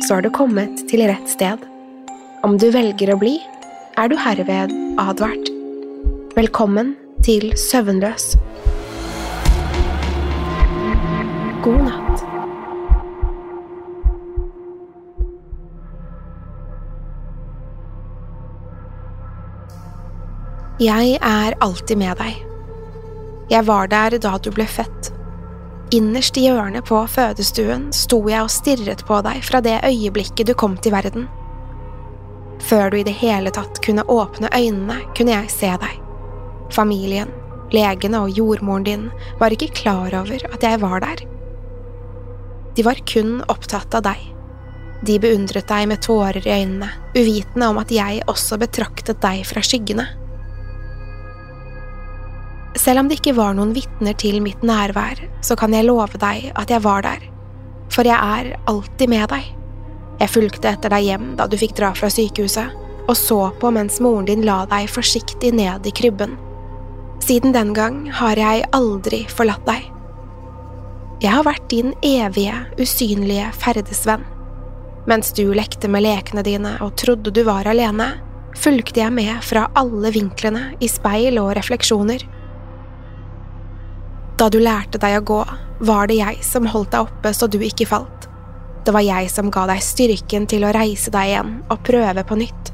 så har du kommet til rett sted. Om du velger å bli, er du herved advart. Velkommen til Søvnløs. God natt. Jeg er alltid med deg. Jeg var der da du ble født. Innerst i hjørnet på fødestuen sto jeg og stirret på deg fra det øyeblikket du kom til verden. Før du i det hele tatt kunne åpne øynene, kunne jeg se deg. Familien, legene og jordmoren din var ikke klar over at jeg var der. De var kun opptatt av deg. De beundret deg med tårer i øynene, uvitende om at jeg også betraktet deg fra skyggene. Selv om det ikke var noen vitner til mitt nærvær, så kan jeg love deg at jeg var der, for jeg er alltid med deg. Jeg fulgte etter deg hjem da du fikk dra fra sykehuset, og så på mens moren din la deg forsiktig ned i krybben. Siden den gang har jeg aldri forlatt deg. Jeg har vært din evige, usynlige ferdesvenn. Mens du lekte med lekene dine og trodde du var alene, fulgte jeg med fra alle vinklene i speil og refleksjoner. Da du lærte deg å gå, var det jeg som holdt deg oppe så du ikke falt. Det var jeg som ga deg styrken til å reise deg igjen og prøve på nytt.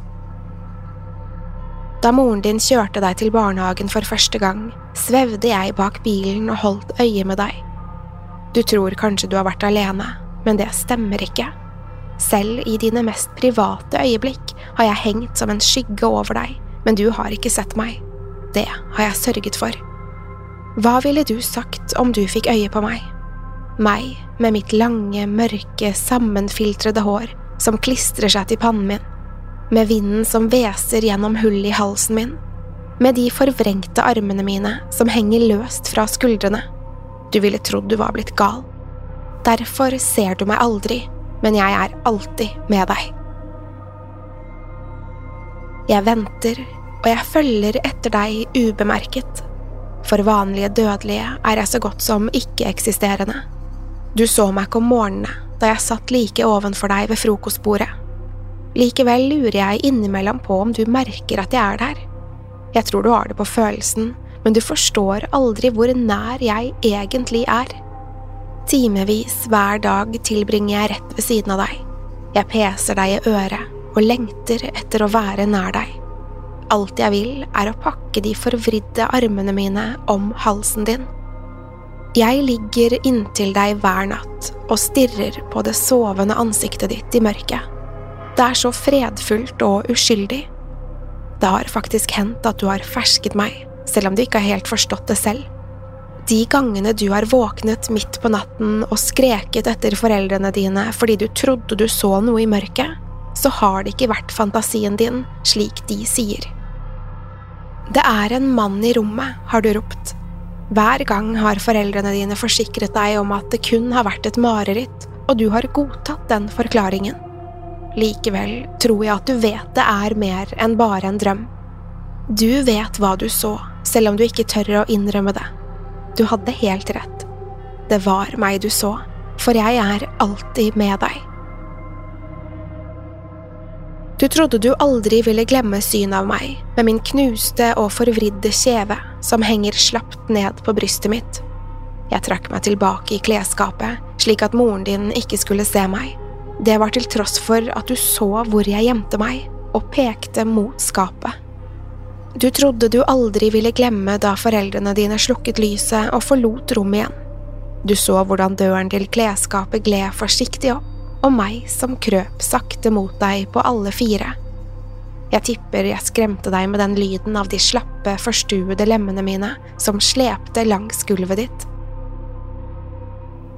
Da moren din kjørte deg til barnehagen for første gang, svevde jeg bak bilen og holdt øye med deg. Du tror kanskje du har vært alene, men det stemmer ikke. Selv i dine mest private øyeblikk har jeg hengt som en skygge over deg, men du har ikke sett meg. Det har jeg sørget for. Hva ville du sagt om du fikk øye på meg? Meg med mitt lange, mørke, sammenfiltrede hår som klistrer seg til pannen min, med vinden som hveser gjennom hull i halsen min, med de forvrengte armene mine som henger løst fra skuldrene. Du ville trodd du var blitt gal. Derfor ser du meg aldri, men jeg er alltid med deg. Jeg venter, og jeg følger etter deg ubemerket. For vanlige dødelige er jeg så godt som ikke-eksisterende. Du så meg ikke om morgenene da jeg satt like ovenfor deg ved frokostbordet. Likevel lurer jeg innimellom på om du merker at jeg er der. Jeg tror du har det på følelsen, men du forstår aldri hvor nær jeg egentlig er. Timevis hver dag tilbringer jeg rett ved siden av deg. Jeg peser deg i øret og lengter etter å være nær deg. Alt jeg vil, er å pakke de forvridde armene mine om halsen din. Jeg ligger inntil deg hver natt og stirrer på det sovende ansiktet ditt i mørket. Det er så fredfullt og uskyldig. Det har faktisk hendt at du har fersket meg, selv om du ikke har helt forstått det selv. De gangene du har våknet midt på natten og skreket etter foreldrene dine fordi du trodde du så noe i mørket, så har det ikke vært fantasien din, slik de sier. Det er en mann i rommet, har du ropt. Hver gang har foreldrene dine forsikret deg om at det kun har vært et mareritt, og du har godtatt den forklaringen. Likevel tror jeg at du vet det er mer enn bare en drøm. Du vet hva du så, selv om du ikke tør å innrømme det. Du hadde helt rett. Det var meg du så, for jeg er alltid med deg. Du trodde du aldri ville glemme synet av meg, med min knuste og forvridde kjeve som henger slapt ned på brystet mitt. Jeg trakk meg tilbake i klesskapet, slik at moren din ikke skulle se meg. Det var til tross for at du så hvor jeg gjemte meg, og pekte mot skapet. Du trodde du aldri ville glemme da foreldrene dine slukket lyset og forlot rommet igjen. Du så hvordan døren til klesskapet gled forsiktig opp, og meg som krøp sakte mot deg på alle fire. Jeg tipper jeg skremte deg med den lyden av de slappe, forstuede lemmene mine som slepte langs gulvet ditt.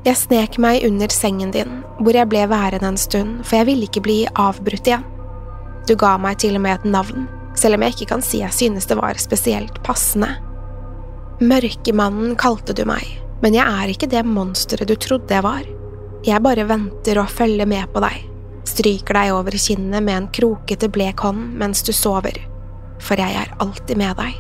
Jeg snek meg under sengen din, hvor jeg ble værende en stund, for jeg ville ikke bli avbrutt igjen. Du ga meg til og med et navn, selv om jeg ikke kan si jeg synes det var spesielt passende. Mørkemannen kalte du meg, men jeg er ikke det monsteret du trodde jeg var. Jeg bare venter og følger med på deg, stryker deg over kinnet med en krokete, blek hånd mens du sover, for jeg er alltid med deg.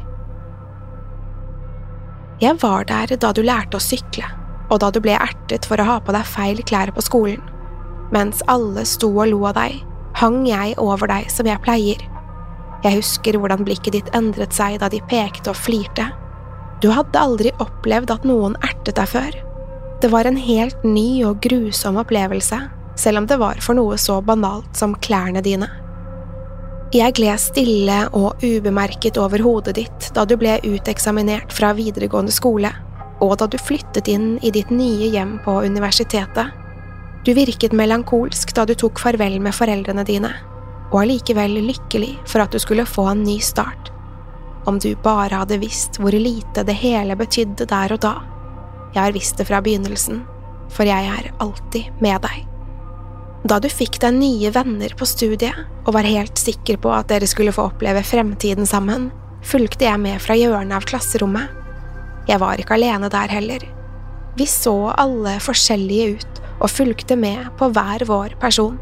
Jeg var der da du lærte å sykle, og da du ble ertet for å ha på deg feil klær på skolen. Mens alle sto og lo av deg, hang jeg over deg som jeg pleier. Jeg husker hvordan blikket ditt endret seg da de pekte og flirte. Du hadde aldri opplevd at noen ertet deg før. Det var en helt ny og grusom opplevelse, selv om det var for noe så banalt som klærne dine. Jeg gled stille og ubemerket over hodet ditt da du ble uteksaminert fra videregående skole, og da du flyttet inn i ditt nye hjem på universitetet. Du virket melankolsk da du tok farvel med foreldrene dine, og allikevel lykkelig for at du skulle få en ny start. Om du bare hadde visst hvor lite det hele betydde der og da. Jeg har visst det fra begynnelsen, for jeg er alltid med deg. Da du fikk deg nye venner på studiet og var helt sikker på at dere skulle få oppleve fremtiden sammen, fulgte jeg med fra hjørnet av klasserommet. Jeg var ikke alene der heller. Vi så alle forskjellige ut og fulgte med på hver vår person.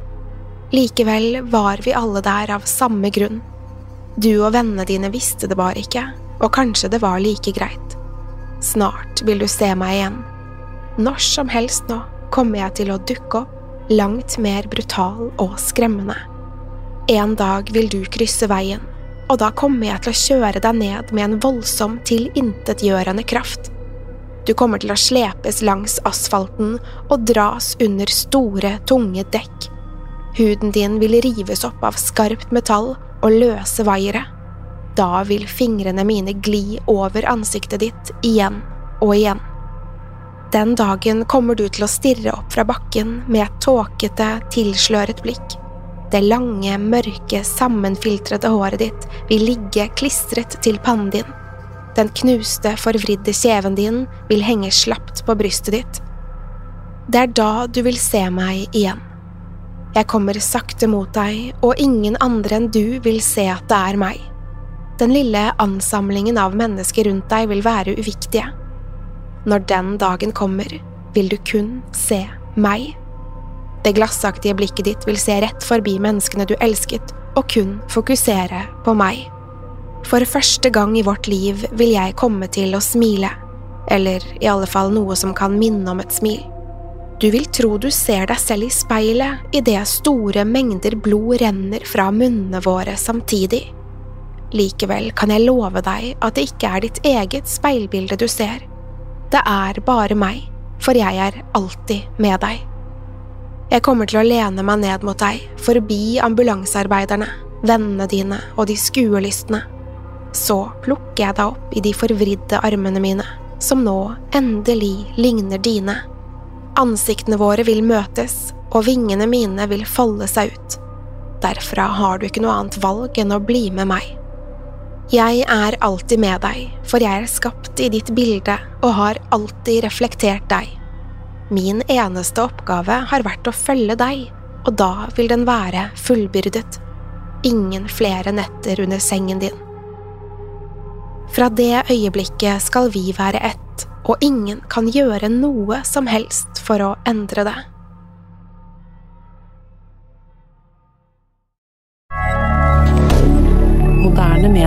Likevel var vi alle der av samme grunn. Du og vennene dine visste det bare ikke, og kanskje det var like greit. Snart vil du se meg igjen. Når som helst nå kommer jeg til å dukke opp, langt mer brutal og skremmende. En dag vil du krysse veien, og da kommer jeg til å kjøre deg ned med en voldsom, tilintetgjørende kraft. Du kommer til å slepes langs asfalten og dras under store, tunge dekk. Huden din vil rives opp av skarpt metall og løse vaiere. Da vil fingrene mine gli over ansiktet ditt igjen og igjen. Den dagen kommer du til å stirre opp fra bakken med et tåkete, tilsløret blikk. Det lange, mørke, sammenfiltrete håret ditt vil ligge klistret til pannen din. Den knuste, forvridde kjeven din vil henge slapt på brystet ditt. Det er da du vil se meg igjen. Jeg kommer sakte mot deg, og ingen andre enn du vil se at det er meg. Den lille ansamlingen av mennesker rundt deg vil være uviktige. Når den dagen kommer, vil du kun se meg. Det glassaktige blikket ditt vil se rett forbi menneskene du elsket, og kun fokusere på meg. For første gang i vårt liv vil jeg komme til å smile, eller i alle fall noe som kan minne om et smil. Du vil tro du ser deg selv i speilet idet store mengder blod renner fra munnene våre samtidig. Likevel kan jeg love deg at det ikke er ditt eget speilbilde du ser. Det er bare meg, for jeg er alltid med deg. Jeg kommer til å lene meg ned mot deg, forbi ambulansearbeiderne, vennene dine og de skuelystne. Så plukker jeg deg opp i de forvridde armene mine, som nå endelig ligner dine. Ansiktene våre vil møtes, og vingene mine vil folde seg ut. Derfra har du ikke noe annet valg enn å bli med meg. Jeg er alltid med deg, for jeg er skapt i ditt bilde og har alltid reflektert deg. Min eneste oppgave har vært å følge deg, og da vil den være fullbyrdet. Ingen flere netter under sengen din. Fra det øyeblikket skal vi være ett, og ingen kan gjøre noe som helst for å endre det.